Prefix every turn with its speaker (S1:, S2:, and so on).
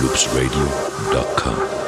S1: loopsradio.com.